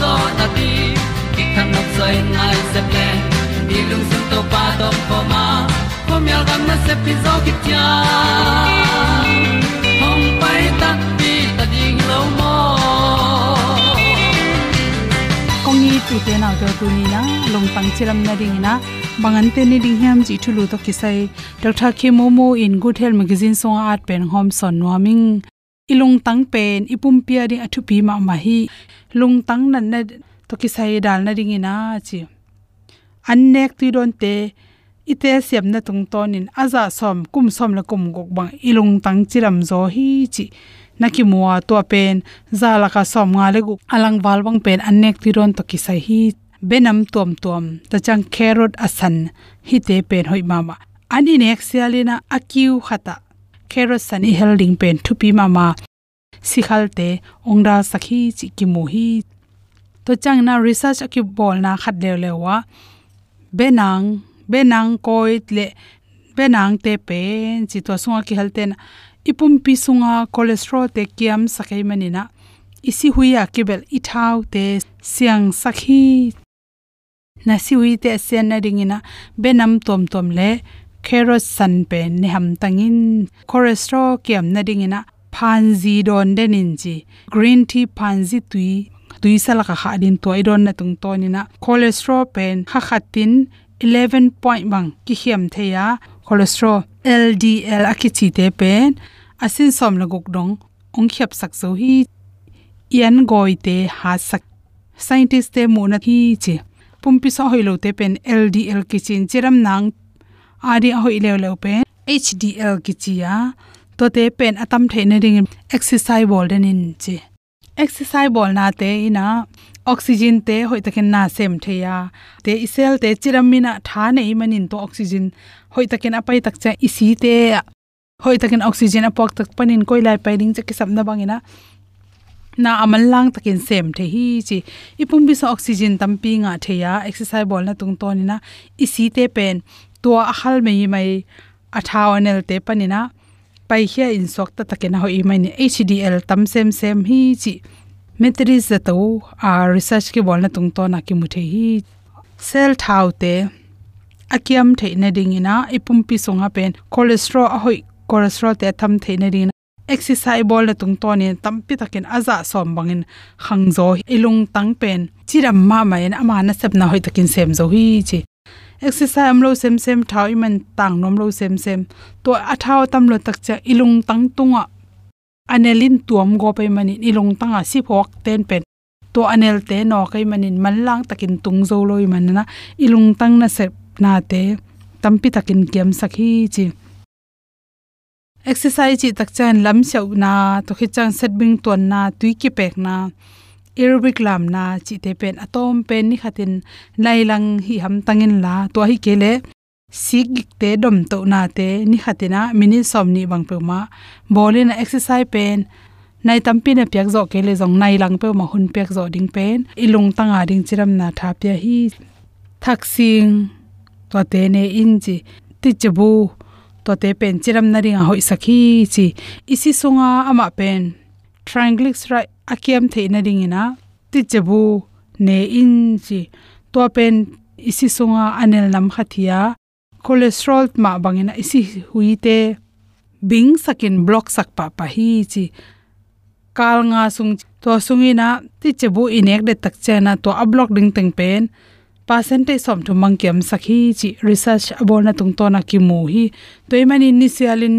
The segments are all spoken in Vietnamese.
zo na ti ki kan nok sai nai se ple ni lung sun to pa to pa ma. Ko myal gam na se pi zo ki tia hom pai ta ti ta ding lo mo kong ni tu te na to tu ni na long pang chiram na ding na bangan te ni ding hiam ji thulu to kisai dr k mo in good health magazine song art pen hom son nuaming ilung tang pen ipum pia ri athu pi ma ma hi lung tang nan na to kisai dal na ding ina chi annek ti don te, ite sem na tung tonin. Aza som, kum som la kum gok bang ilung tang chiram zo hi chi. Naki muwa to pen za la ka som nga le gu alang wal bang pen anek ti don to ki sai hi. Benam tom tom ta chang carrot asan, hi te pen hoi mama. Ani nek sialina, akiu khata carrot san i helding pen thupi mama sikhal te ongda sakhi chi ki mu hi. To chang na research ki bol na khat le lewa benang benang koit le, benang te pen chi to sunga ki halten ipum pi sunga cholesterol te kiam sakai manina isi huya kibel ithau te siang sakhi. Na si hui te sen na ringina benam tom tom le kerosan pe pen ham tangin, cholesterol kiam na ringina panzi don denin chi green tea panzi tui tui sala ka kha din to don na tung to ni na cholesterol pen kha khatin 11 point bang ki hiam theya cholesterol ldl akichi te pen, asin som la guk dong ong khiap sak so hi yan goi te ha sak, scientist te mo na hi che pumpi so hoilo te pen ldl kichin chiram nang ari hoi le le pen hdl kichia to te pen atam theina ring exercise ball den in che exercise ball na te ina oxygen te hoi takin na sem theya te isel te chiramina tha nei manin to oxygen hoi takin apai tak cha isi te. Hoi takin oxygen apok tak panin koilai pai ding chaki samna bangina na amal lang takin sem the hi chi. Ipum bi so oxygen tampi nga theya exercise ball na tung to ni na isi te pen to ahal mei mai athawanel te panina. Pai hia in sok ta takena ho i mai ni hdl tam sem sem hi chi metris za to a research ki bol na tung to na ki mu the hi. Cell thau te akiam the na ding ina, ipum pi song ha pen. Cholesterol a hoi cholesterol te tham the na ding exercise bol na tung to ni tampi takin aza som bangin khangzo ilung tang pen. Chiram ma ma en ama na sep na hoi takin sem zo hi chi exercise amlo sem sem thau iman tang nom lo sem sem to athao tam lo tak cha ilung tang tunga anelin tuam go pe mani ilung tanga si phok ten pen to anel te no kai manin manlang takin tung zo loi manna ilung tang na sep na te tampi takin kem sakhi chi exercise chi tak chan lam chau na to khi chan set bing ton na tui ki pek na aerobic lam na chi te pen atom pen ni khatin nailang hi ham tangin la to hi kele sik gik te dom to na te ni khatina mini som ni bang pe ma. Bolin exercise pen. Nai tampi na pyak zo kele jong nai lang pe ma hun pek zo ding pen. Ilung tanga ding chiram na tha pya hi. Thaksing to te ne in ji ti chabu to te pen chiram na ringa hoi sakhi chi. Isi sunga ama pen triglyceride akiam theina ringina ti chebu ne in chi to pen isi sunga anel nam khathia cholesterol ma bangena isi huite bing sakin block sak pa pa hi chi. Kal nga sung to sungina ti chebu inek de tak chena to a block ding teng pen. Percentage som thu mangkem sakhi chi, research abona tung to na ki mu hi. Toimani initialin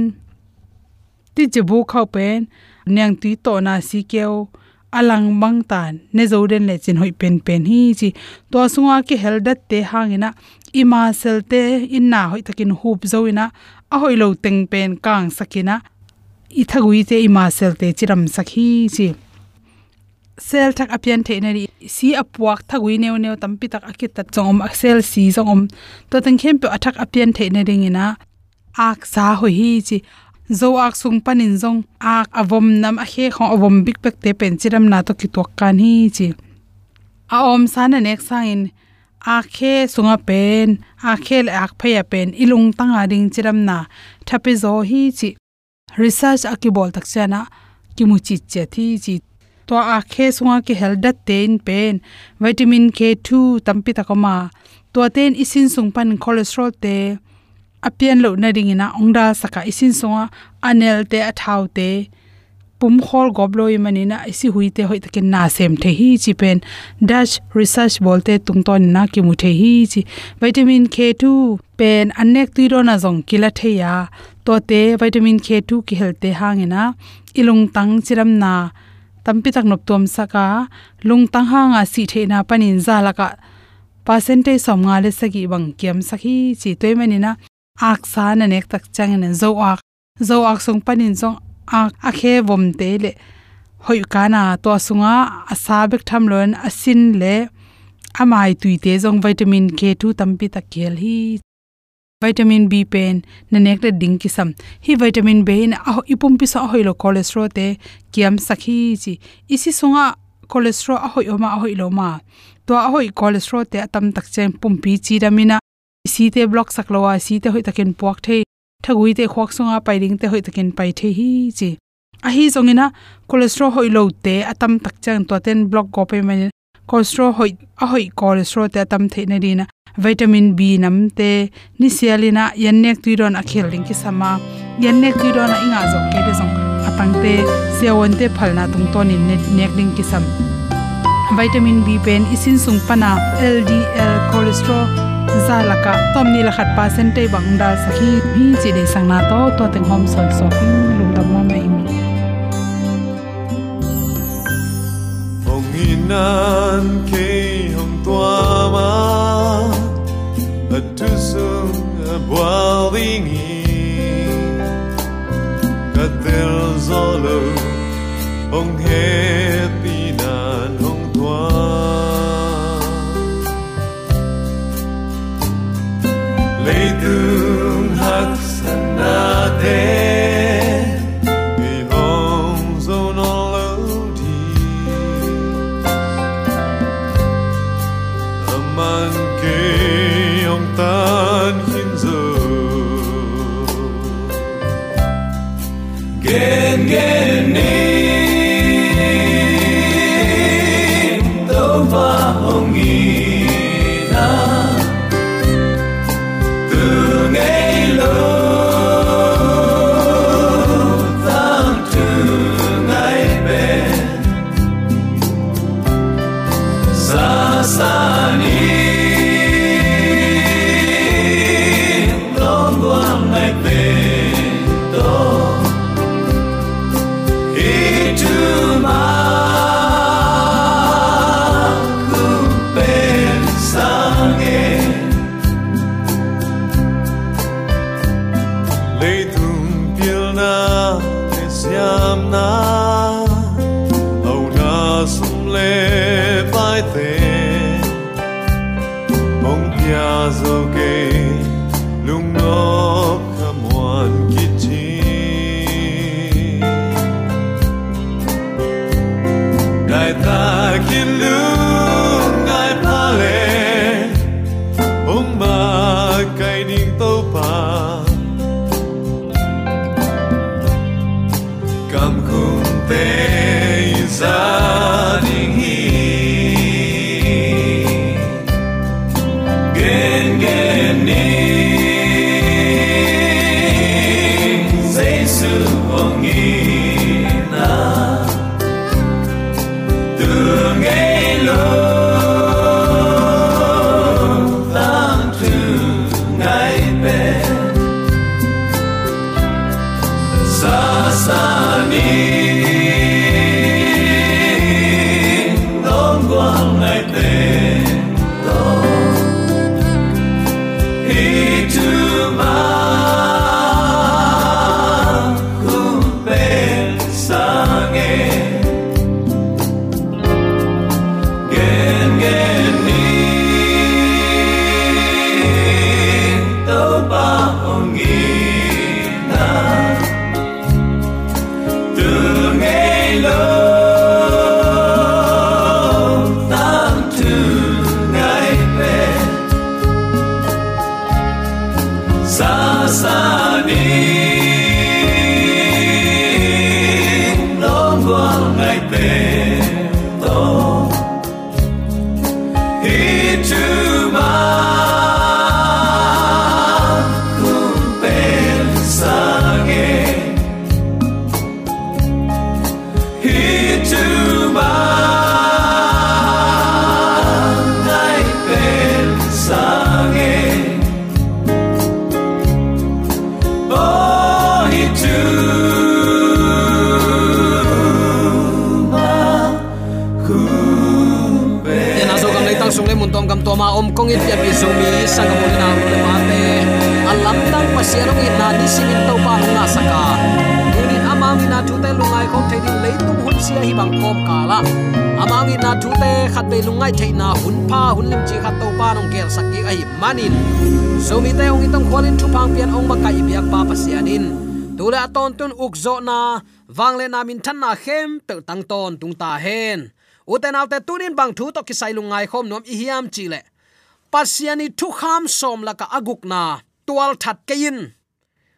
ti chebu khau pen nyang tui to na si keo. Alang bang tan ne zoden le chin hoi pen pen hi chi. To sunga ki heldat te hangina ima sel te inna hoi takin hup zoina a hoi lo teng pen kang sakina i thagui te ima sel te chiram sakhi chi. Sel thak apian the na ri. Si apuak thagui neu neu tampi tak akit ta chongom sel si om, to teng khem pe athak apian the na ringina ak sa hoi hi chi zo ak sung panin zong, ak avom nam a he kho avom big bek te pen chiram na to ki tok kan hi chi. A om sana nek sangin a khe sunga pen a khel ak phaya pen ilung tanga ding chiram na. Thapi zo hi chi. Research akibol tak chana kimuchi che thi chi. To a khe sunga ki heldat ten pen, vitamin k2 tampi takoma to ten isin sung pan cholesterol te apian lo na ring ina ongda saka isin songa, anel te, athau te pum khol gobloi manina isi huite hoi takin na sem the hi chi pen. Dash research bolte tungton na ki mu the hi chi. Vitamin k2 pen anek ti ro na jong kila the ya. To te vitamin k2 ki helte hangena ilung tang chiram na tampi tak nop tom saka. Lung tang hanga si the na panin za laka. Percentage som nga le sagi bang kiam sakhi chi toimani na ak sa na nek tak chang ne zo ak zo ak sung panin song ak a khe bom te le hoi kana to sunga, asabek tham lon asin le, amai tuite jong vitamin k2 tampi ta kel hi, vitamin b pen na nek le ding ki sam hi, vitamin b in a ipum pi sa hoilo cholesterol te kiam sakhi chi. Isi sunga, cholesterol a hoi oma a hoi lo ma. To a hoi cholesterol te atam tak chen pum pi chi ramina si te block saklowa si te hoi takin puak the, thagui te khok songa, pairing te hoi takin pai the hi, chi. A hi zongina cholesterol hoi lo te atam tak chang to ten block go pe man cholesterol hoi, a hoi cholesterol te atam the na dina vitamin b nam te ni sialina yannek tuiron a khel ring ki sama yannek tuiron a inga zo ke de zong pangte sewon te phalna tung ton in nek ling ki sam. Vitamin b pen, isin sung pana ldl cholesterol ซาละกะตอมนี้ละขัดปาเซนเตบังดาสักที่มีจีเดสังนาโตตัวถึงหอมสอยสอกิลุงดำว่าไม่红云南，给红端。Oma om kong it ya bi zo sang mo na mo ma alam tang pa se na ni si to pa nga saka. Tunin amang na tute lungai khom thei din le tum hun sia hi bang khom kala. Amang na tute khat te lungai thei na hun pa, hun lim chi khat to pa nong kel sak ai manin. Zo te ong itong kwalin thu pang pian ong ma biak pa pasiyanin tule tula tun ukzo na wangle na min than na khem pe tang ton tung ta hen uten alte tunin bang thu to kisai lungai khom nom i hiam chile. Pasiani thu kham som laka aguk na tual that kein.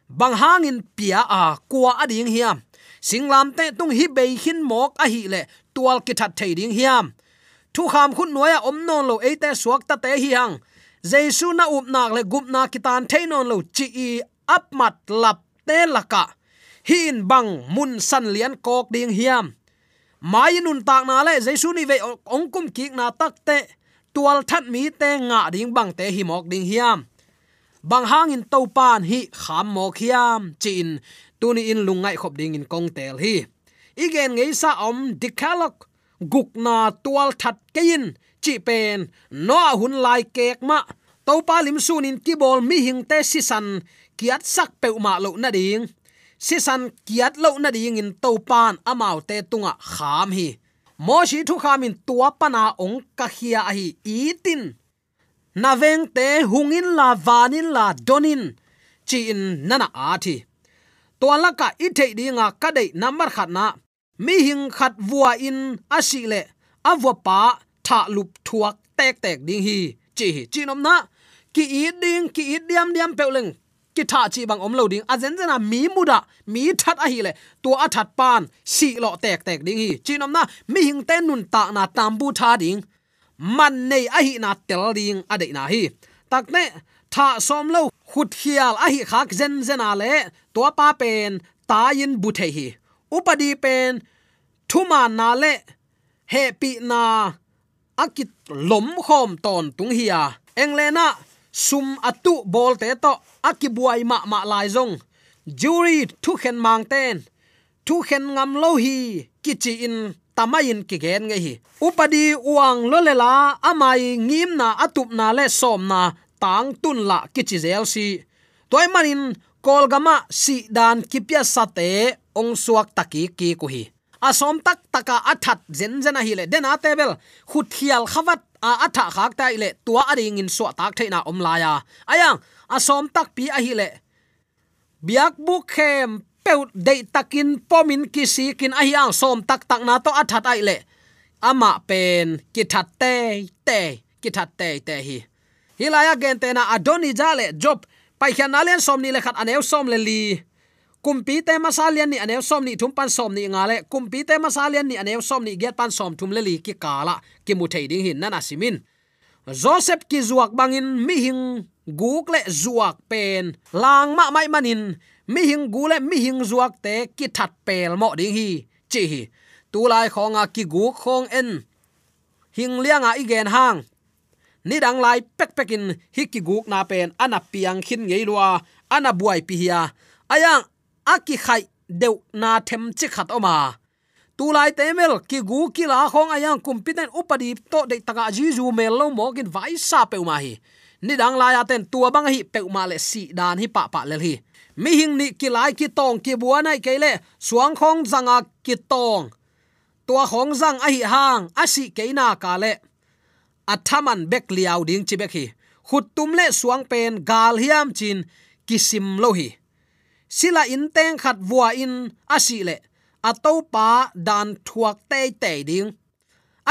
Bang hangin pia a kwa ading hiam. Singlam te tung hi bei hin mok a hi le tual ki that thei ding hiam. Thu kham khun noya om non lo ei te suak ta te hi hang. Jesu na up nak le gup na kitan thei non lo chi i ap mat lap te laka. Hin bang mun san lian kok ding hiam mai nun tak na le jaisu ni ve ong kum ki na tak te tual that mi te nga ding bang te hi mok ding hiam. Bang hang in to pan hi kham mok hiam. Chin tuni in lungai khop ding in kong tel hi igen ngei sa om dikalok guk na tual that kein chi pen no hun lai kek ma to pa lim sunin ki bol mi hing te si san kiat sak pe ma lo na ding si san kiat lo na ding in to pan amau te tunga kham hi. Mo shi thu kham in tua pana ong ka khia hi itin. Na veng te hungin la vanin la donin. Chi in nana a thi. To laka i thei dinga ka dei number khat na. Mi hing khat vua in asile avwa pa tha lup thuak tek tek ding hi. Chi chi nom na. Ki i ding, ki i diam diam peuleng ki tha chi bang om lo ding a zen zena mi muda mi that a hi le to a that pan si lo tek tek ding hi chinom na mi hing ten nun ta na tambu tha ding man nei a hi na tel ding a dei na hi tak ne tha som lo khut hial a hi khak zen zena le to pa pen ta yin bu the hi upadi pen thuma na le he pi na akit lom khom ton tung hiya englena sum atu bol te to, akibuai ma ma lai zong. Jury thu khen mang ten. Thu khen ngam lo hi, kichi in tamain ki gen nge hi. Upadi uang lo le la, amai ngim na, atup na le som na, tang tun la kichi zel si. Toy manin kolgama si dan kipya sate ong suak taki ki ku hi asom tak taka athat zen zen a hi le. Den a tebel khut hial khawat a atha khak ta ile tua ading in so tak theina om la ya ayang asom tak pi a hi le. Biak bu khem peu de takin pomin kisi kin a hiang som tak tak na to athat ai le. Ama pen, ki that te te, ki that te te hi. Hilaya gen te na adoni jale job, pai khian alian som ni le khat anew som le li kumpi te masalian ni anew som ni thum pan som ni ngale. Kumpi te masalian ni anew som ni get pan som thum le li ki kala. Ki mu thei ding hin nana simin. Joseph ki zuak bangin, mi hing guk le zuak pen. Lang ma mai manin, mi hing gu le mi hing zuak te ki that pel mo ding hi. Chi hi, tu lai khonga ki gu khong en. Hing lianga igen hang. Ni dang lai pek pekin hi ki guk na pen. Ana piang khin ngei lua. Ana buai pi hiya ayang aki khai, deu na them chi khat oma. Tu lai te mel, ki gu ki la khong ayang kumpiten upadi to de taka ji mel lo mo kin vai sa pe ma hi. Ni dang la ya ten tua bang hi pe ma le si dan hi pa pa le hi. Mi hing ni ki lai ki tong ki bua nai ke le, suang khong zanga ki tong. Tua khong zang a hi hang, a si ke na ka le. Athaman bek liaw ding chi bek hi. Khut tum le suang pen gal hiam chin, kisim lo hi sila in teng khat vua in asi le. Ato pa dan thuak te te ding.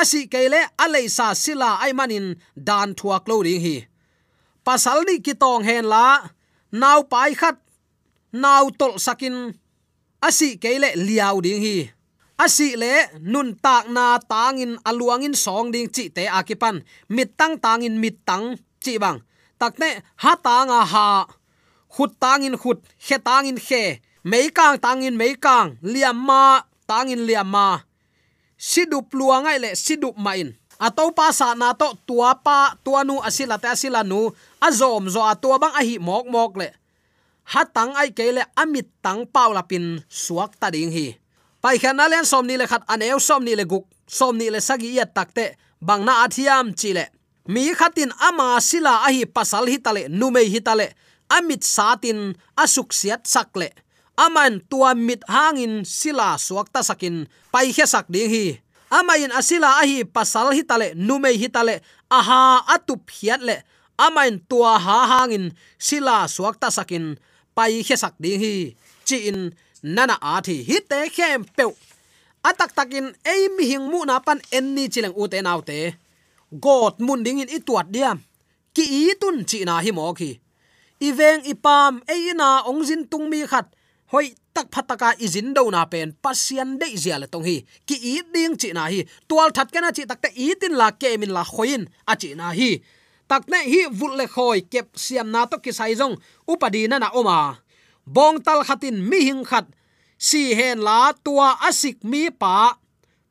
Asi kele alei sa sila ai manin dan thuak lo ding hi. Pasal ni ki tong hen la, nau pai khat, nau tol sakin. Asi kele liao ding hi. Asi le, nun tak na tangin aluangin song ding chi te akipan. Mit tang tangin mit tang chi bang. Takne ha tanga ha khut tangin khut khe tangin khe. Mấy kang in mấy kang liam ma tang in liam ma. Sidup luangai le sidup main ato à, pa sa na to tua pa tua nu asila ta asila nu. À, Azom zo atua à, bang a hi mok mok le ha tang ai ke le amit tang pau la pin suak ta ding hi pai khan len som ni le khat aneu som ni le guk som ni le sagi ya takte bang na athiam chile mi khatin ama sila a hi pasal hi tale nu me hi tale amit satin asuk siat sakle. Aman tua mit hangin sila suak ta sakin pai khe sak ding hi. Amain asila ahi pasal hi tale numei hi tale aha atup hiat le. Amain tua ha hangin sila suak ta sakin pai khe sak ding hi. Chi in nana a thi hi te khem pe atak takin ei mi hing mu na pan en ni chileng u te nau te god mun ding in ituat diam. Ki i tun chi na hi mo khi iveng ipam, eina ongjin tungmi khat. Hoi, tak phataka izin do na pen, pasian de zia le tong hi. Ki i ding chi na hi. Tual that kana chi takte i tin la ke min la khoin, a chi na hi. Takne hi vul le khoi, kep siam na to ki sai jong upadi na na oma. Bong tal khatin mi hing khat. Si hen la, tua asik mi pa.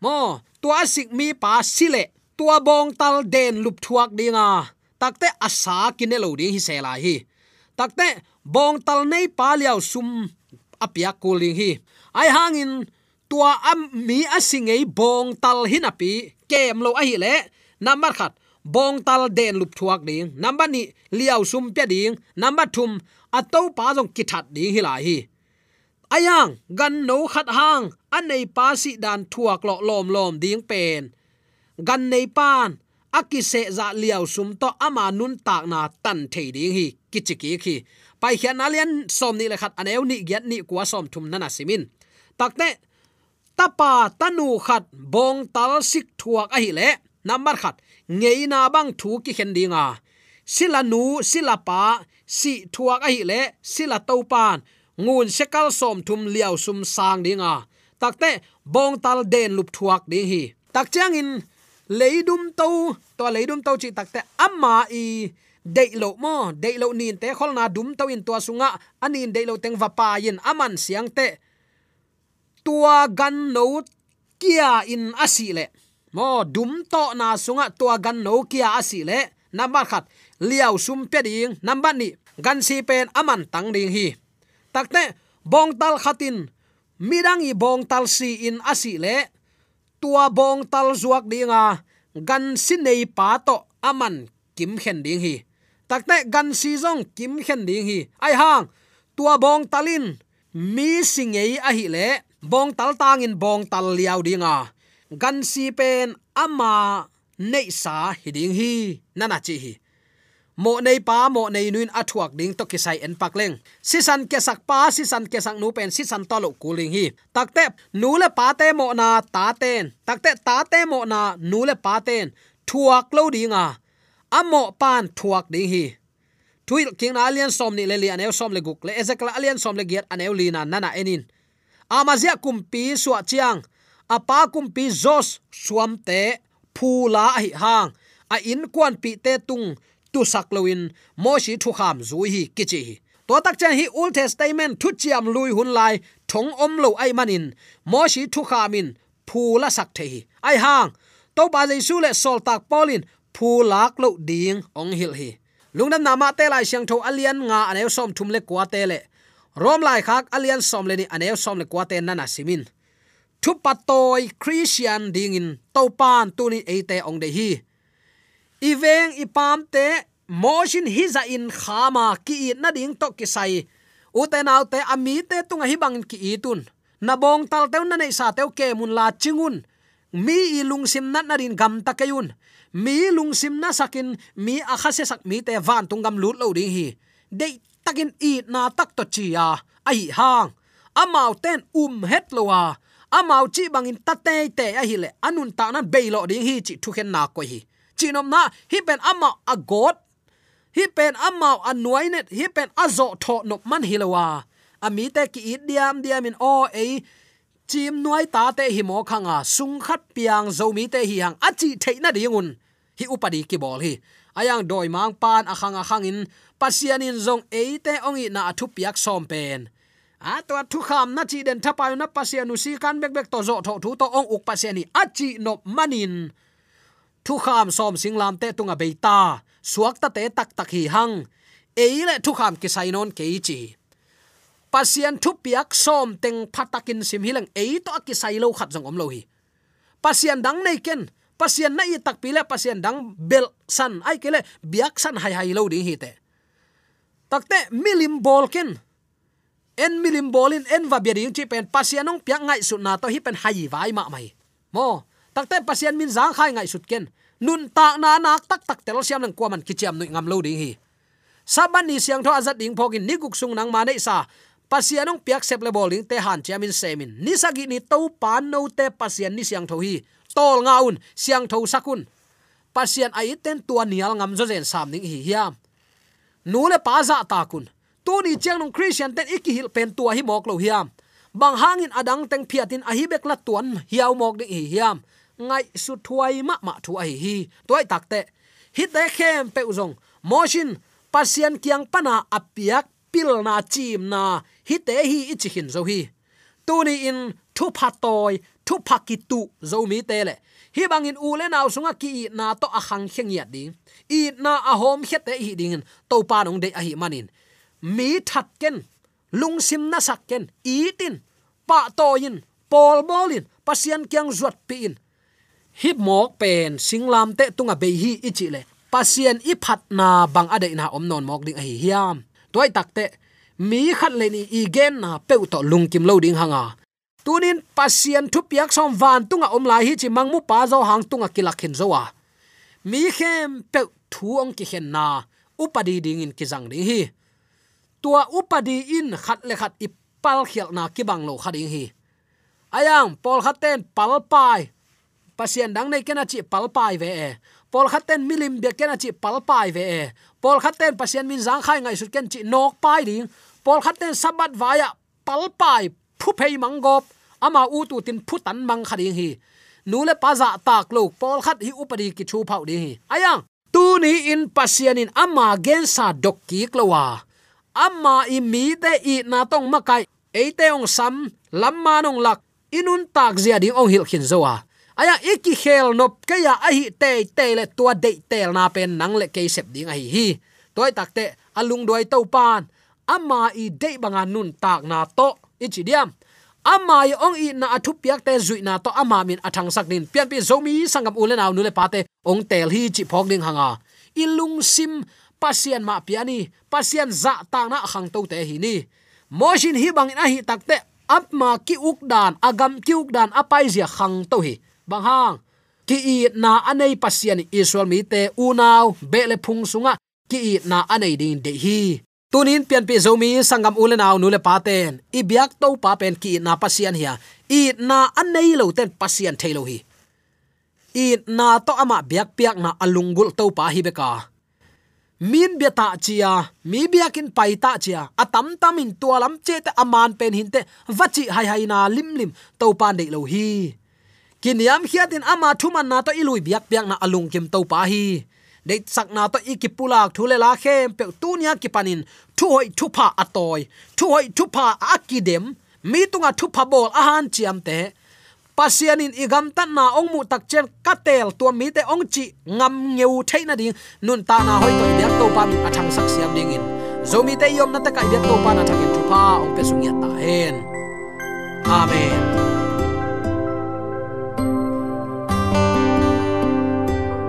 Mo, tua asik mi pa sile tua bong tal den lup thuak dinga. Takte asa kinelo ding hi sela hi takte bong tal nei pa liao sum apia kuling hi. Ai hangin, tua am mi asingei bong tal hin api kem lo a hi le. Number khat, bong tal den lup thuak ding. Number ni, liao sum pe ding. Number thum ato pa jong kithat ding hi la hi. Ayang gan no khat hang. Anei pa si dan thuak lo lom lom ding pen. Gan nei pan aki se za liao sum to ama nun tak na tan thei ding hi kichiki khi. Pai khian alian som ni le khat aneu ni gyat ni kwa som thum nana simin takte tapa tanu khat bong tal sik thuak a hi le. Number khat, ngei na bang thu ki khen dinga sila nu, sila pa, si thuak a hi le, sila to pan, ngun sekal som thum liao sum sang dinga takte bong tal den lup thuak ding hi. Tak chang in leidum to to leidum to chi takte amma i dei lo mo dei lo nin te khol na dum to in tua sunga anin dei lo teng va pa yin aman siang te tua gan no kia in asile mo dum to na sunga, tua gan no kia asile number khat, liao sum pe ding number ni, gan si pen aman tang ding hi. Takte bong tal khatin midang i bong tal si in asile tua bong tal zuak dinga, gan si nei pa to aman kim khen ding hi takte gan si zong kim khen ding hi. Ai hang, tua bong talin. Mi singei a hi le, bong tal tang in bong tal liao dinga gan si pen ama nei sa hiding hi. Nana chi hi. Mo nei pa, mo nei nuin athuak ding to kisai en pakleng si san ke sak pa, si san ke sak nu pen, si san to lo kuling hi. Takte nu le pa te mo na ta ten. Takte ta te mo na nu le pa ten. Thuak lo dinga amo pan thuak ding hi. Thuil king na alian som ni le li aneu som le guk le. Ezekla alian som le giat aneu li na nana enin. Amazia kumpi suwa chiang. Apa kumpi zos suam te phula hi hang. A in kwan pi te tung tu sak loin mo shi thu kham zui hi kichi hi. To tak chen hi old testament thu chiam lui hun lai. Thong om lo ai manin. Mo shi thu khamin phula sak the hi. Ai hang. To ba jaisu le sol tak polin phu phulak lo ding ong hil hi lungnam nama te lai siang tho alian nga anew som thum le kwa te le rom lai khak alian som le ni anew som le kwa te nana simin thu patoi christian ding in to pan tu ni ate ong de hi. Iveng ipam te motion hiza dạ in khama ki na ding to ki sai uten autte ami te tunga hi bang ki itun na bong tal te na nei sa te ke mun la chingun mi ilung sim na na rin gam ta kayun mi lung sim na sakin, mi akha se sak mi te van tung gam lut lo ding hi. Dei takin i na tak to chi ya ai hang. Amau ten um het lowa amau chi bangin ta te a hi le anun ta nan lo ding hi chi thu khen na ko hi. Nom na, hi pen ama a god hi pen ama a nuainet hi pen azo tho nop man hilowa ami te ki diam diam in o e chim nuai ta te hi mo khanga sung khat piang zo mi te hi hang. Achi theina dingun hi upadi ki bol hi. Ayang doi mang pan akhang akhang in pasianin zong eite ongi na athu piak som pen. A to thu kham na chi den thapai na pasianu si kan bek bek to zo tho thu to ong uk pasiani a chi no manin. Thu kham som singlam te tunga beita suak ta te tak tak hi hang. Eile thu kham ki sainon ke chi pasian thu piak som teng phatakin sim hilang e to ki sailo khat jong om lo hi. Pasian dang nei ken pasien na i tak pile, pasien dang bel san. Ai kele, biak san hai hai lo ding hi te. Takte milim bolken en milim bolin en va bia ding chi pen. Pasianong piak ngai su na to, hi pen hai vai ma mai. Mo takte pasien min zang khai ngai sut ken. Nun ta na nak tak tak tel siam nang kwaman kichiam noi ngam lo ding hi. Saban ni siang tho azat ding phokin ni guk sung nang ma nei sa. Pasianong piak sep le bowling te han chiamin semin ni sagi ni to pan no te pasian ni siang tho hi tol ngaun siang tho sakun pasian ai ten tua nial ngam zo zen sam ning hi hiam. Nu le pa za ta kun. Tu ni chang nong christian ten ikihil pen tua hi mok lo hiam. Bang hangin adang teng phiatin a hi bek la tuan hiaw mok ding hi hiam. Ngai su thuai ma ma thu ai hi. Toy takte hi te khem pe uzong motion pasian kiang pana apiak pil na chim na. Hi te hi ichi hin zo hi. Tuni in thu phatoi thu pha ki tu zo mi hi bangin u le naw sunga ki na to a khang kheng ya ding. I na a hom khet te hi ding. To pa nong de a hi manin. Mi that ken, lung sim na sak ken, i tin, pa to in pol bolin pasian kyang zuat pi in. Hip mok pen singlam te tunga be hi ichi le. Pasien i phat na bang ade na om non mok ding a hi hiam. Toy takte mi khat le ni i gen na peu to lung kim lo ding hanga tunin pasien thu piak som van tunga om lai hi chi mangmu pa zo hang tunga kilak hin zo wa mi khem pe thu ong ki khen na, upadi ding in kizang ding hi. Tua upadi in khat le khat i pal khial na ki bang lo khading hi. Ayang pol khaten, pal pai. Pasien dang nei kena chi pal pai ve e. Pol khaten milim be kena chi pal pai ve e. Pol khaten pasien min zang khai ngai sut ken chi nok pai ding. Pol khaten sabat vaya pal pai, phu phei mangop ama u tu tin phu tan mang khading hi. Nule paza tak lo pol khat hi upadi ki chu phau ding hi. Ayang, tu ni in pasian in ama gen sa dok ki klowa ama i mi te i na tong makai eite ong sam lamma nong lak, inun tak zia ding ong hil khin zowa aya iki khel nop ke ya a hi te te le tua de tel na pen nang le ke sep ding a hi hi. Toy takte alung doi to pan. Ama i de banga nun tak na to. Ichi diam amai ong i na athu piak te zui na to ama min athang sak din pian pi zomi sangam ule na nu le pate ong tel hi chi phok ding hanga. Ilung sim, pasian ma piani pasian za ta na khang to te hi ni. Mojin hi bang na hi takte ap ma ki uk dan, agam ki uk dan apai zia khang to hi. Bang hang, ki i na anei pasian israel mi te unaw bele phung sunga, ki i na anei ding de hi tunin pian pi zomi sangam ulenaw nule paten i biak to pa pen ki na pasian hia. I na anei lo ten pasian thailo hi. I na to ama biak piak na alungul to pa hi beka min beta ta chia, mi biakin pai ta chia atam tamin tualam che te aman pen hinte vachi hai hai na lim lim to pan de lo hi. Kiniam khiatin ama thuman na to ilui biak biak na alung kim to pa hi de sak na to ikipulak thule la khem pe tunia kipanin thu hoi thu pha atoy. Thu hoi thu pha akidem mi tunga thu pha bol ahan chiam te. Pasianin igam tan na ong mu tak chen katel tua mi te ong chi ngam ngeu theina ding. Nun ta na hoi to biak to pa min athang sak siam ding in. Zomi te yom na ta kai biak to pa na thakin thu pha ong pe sungya ta hen. Amen.